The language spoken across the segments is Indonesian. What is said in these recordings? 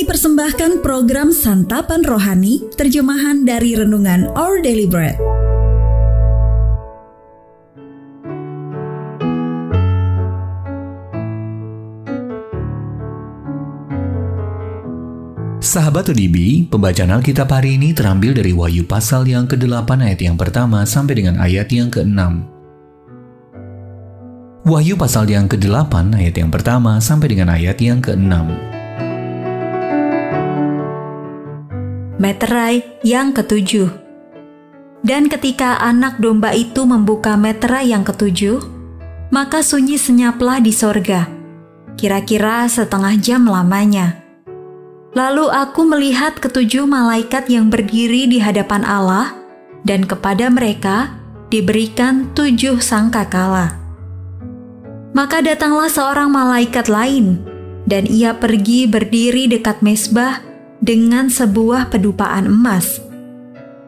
Kami persembahkan program Santapan Rohani, terjemahan dari Renungan Our Daily Bread. Sahabat ODB, pembacaan Alkitab hari ini terambil dari Wahyu pasal yang ke-8 ayat yang pertama sampai dengan ayat yang ke-6. Wahyu pasal yang ke-8 ayat yang pertama sampai dengan ayat yang ke-6. Meterai yang ketujuh Dan ketika anak domba itu membuka meterai yang ketujuh, maka sunyi senyaplah di sorga, kira-kira setengah jam lamanya. Lalu aku melihat ketujuh malaikat yang berdiri di hadapan Allah, dan kepada mereka diberikan tujuh sangkakala. Maka datanglah seorang malaikat lain, dan ia pergi berdiri dekat mesbah dengan sebuah pedupaan emas.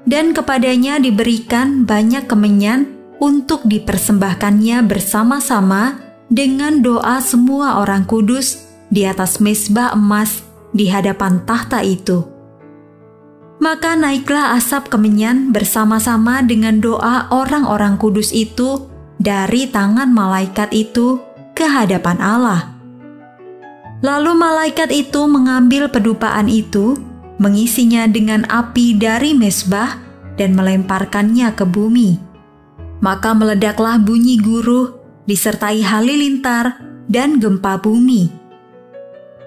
Dan kepadanya diberikan banyak kemenyan untuk dipersembahkannya bersama-sama dengan doa semua orang kudus di atas mesbah emas di hadapan tahta itu. Maka naiklah asap kemenyan bersama-sama dengan doa orang-orang kudus itu dari tangan malaikat itu ke hadapan Allah. Lalu malaikat itu mengambil pedupaan itu, mengisinya dengan api dari mesbah, dan melemparkannya ke bumi. Maka meledaklah bunyi guruh, disertai halilintar dan gempa bumi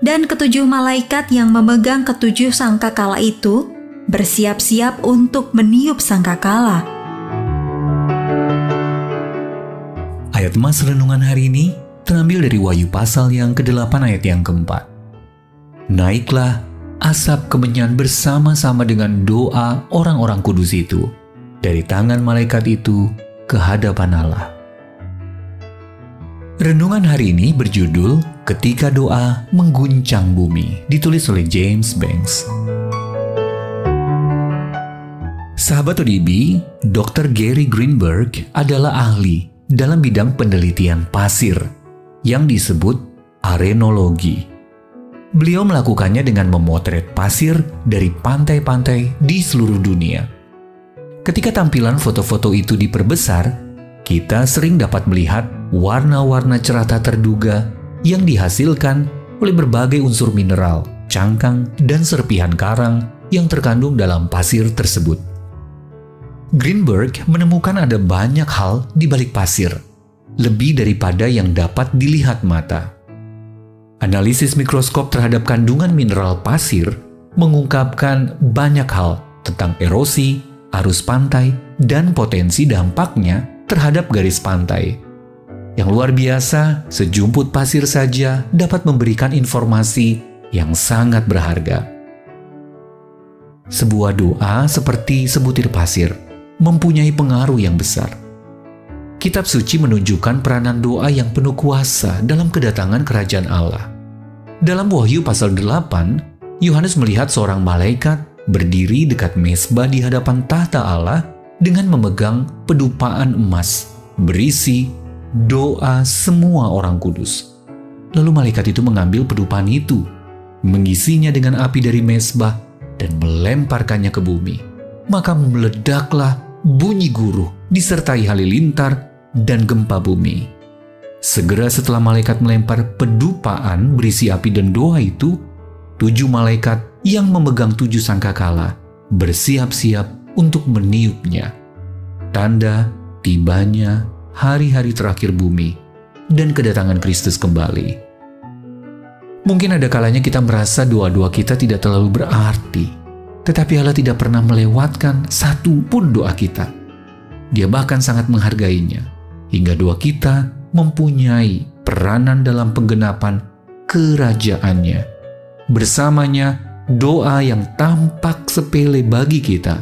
dan ketujuh malaikat yang memegang ketujuh sangkakala itu bersiap-siap untuk meniup sangkakala. Ayat Mas Renungan hari ini terambil dari Wahyu pasal yang ke-8 ayat yang keempat. Naiklah asap kemenyan bersama-sama dengan doa orang-orang kudus itu dari tangan malaikat itu ke hadapan Allah. Renungan hari ini berjudul Ketika Doa Mengguncang Bumi, ditulis oleh James Banks. Sahabat ODB, Dr. Gary Greenberg adalah ahli dalam bidang penelitian pasir yang disebut arenologi. Beliau melakukannya dengan memotret pasir dari pantai-pantai di seluruh dunia. Ketika tampilan foto-foto itu diperbesar, kita sering dapat melihat warna-warna cerah tak terduga yang dihasilkan oleh berbagai unsur mineral, cangkang, dan serpihan karang yang terkandung dalam pasir tersebut. Greenberg menemukan ada banyak hal di balik pasir, lebih daripada yang dapat dilihat mata. Analisis mikroskop terhadap kandungan mineral pasir mengungkapkan banyak hal tentang erosi, arus pantai, dan potensi dampaknya terhadap garis pantai. Yang luar biasa, sejumput pasir saja dapat memberikan informasi yang sangat berharga. Sebuah doa seperti sebutir pasir mempunyai pengaruh yang besar. Kitab suci menunjukkan peranan doa yang penuh kuasa dalam kedatangan kerajaan Allah. Dalam Wahyu pasal 8, Yohanes melihat seorang malaikat berdiri dekat mesbah di hadapan tahta Allah dengan memegang pedupaan emas berisi doa semua orang kudus. Lalu malaikat itu mengambil pedupaan itu, mengisinya dengan api dari mesbah, dan melemparkannya ke bumi. Maka meledaklah bunyi guruh disertai halilintar dan gempa bumi. Segera setelah malaikat melempar pedupaan berisi api dan doa itu, tujuh malaikat yang memegang tujuh sangkakala bersiap-siap untuk meniupnya. Tanda tibanya hari-hari terakhir bumi dan kedatangan Kristus kembali. Mungkin ada kalanya kita merasa doa-doa kita tidak terlalu berarti, tetapi Allah tidak pernah melewatkan satu pun doa kita. Dia bahkan sangat menghargainya, hingga doa kita mempunyai peranan dalam penggenapan kerajaannya. Bersamanya, doa yang tampak sepele bagi kita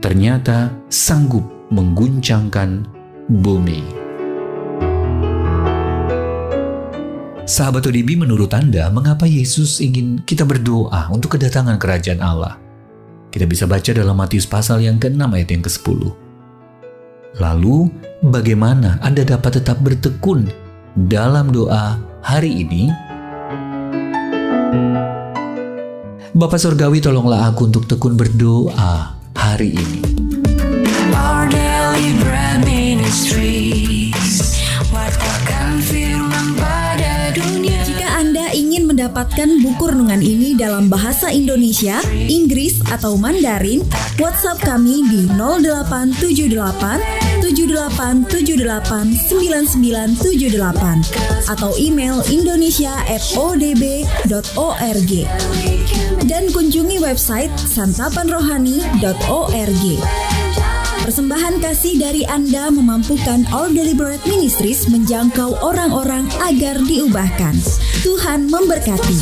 ternyata sanggup mengguncangkan bumi. Sahabat ODB menurut Anda, mengapa Yesus ingin kita berdoa untuk kedatangan kerajaan Allah? Kita bisa baca dalam Matius pasal yang ke-6 ayat yang ke-10. Lalu, bagaimana Anda dapat tetap bertekun dalam doa hari ini? Bapak Surgawi tolonglah aku untuk tekun berdoa hari ini. Our daily bread ministries mendapatkan buku renungan ini dalam bahasa Indonesia, Inggris, atau Mandarin, WhatsApp kami di 0878 78789978 atau email indonesia@odb.org dan kunjungi website santapanrohani.org. Persembahan kasih dari Anda memampukan All Deliberate Ministries menjangkau orang-orang agar diubahkan. Tuhan memberkati.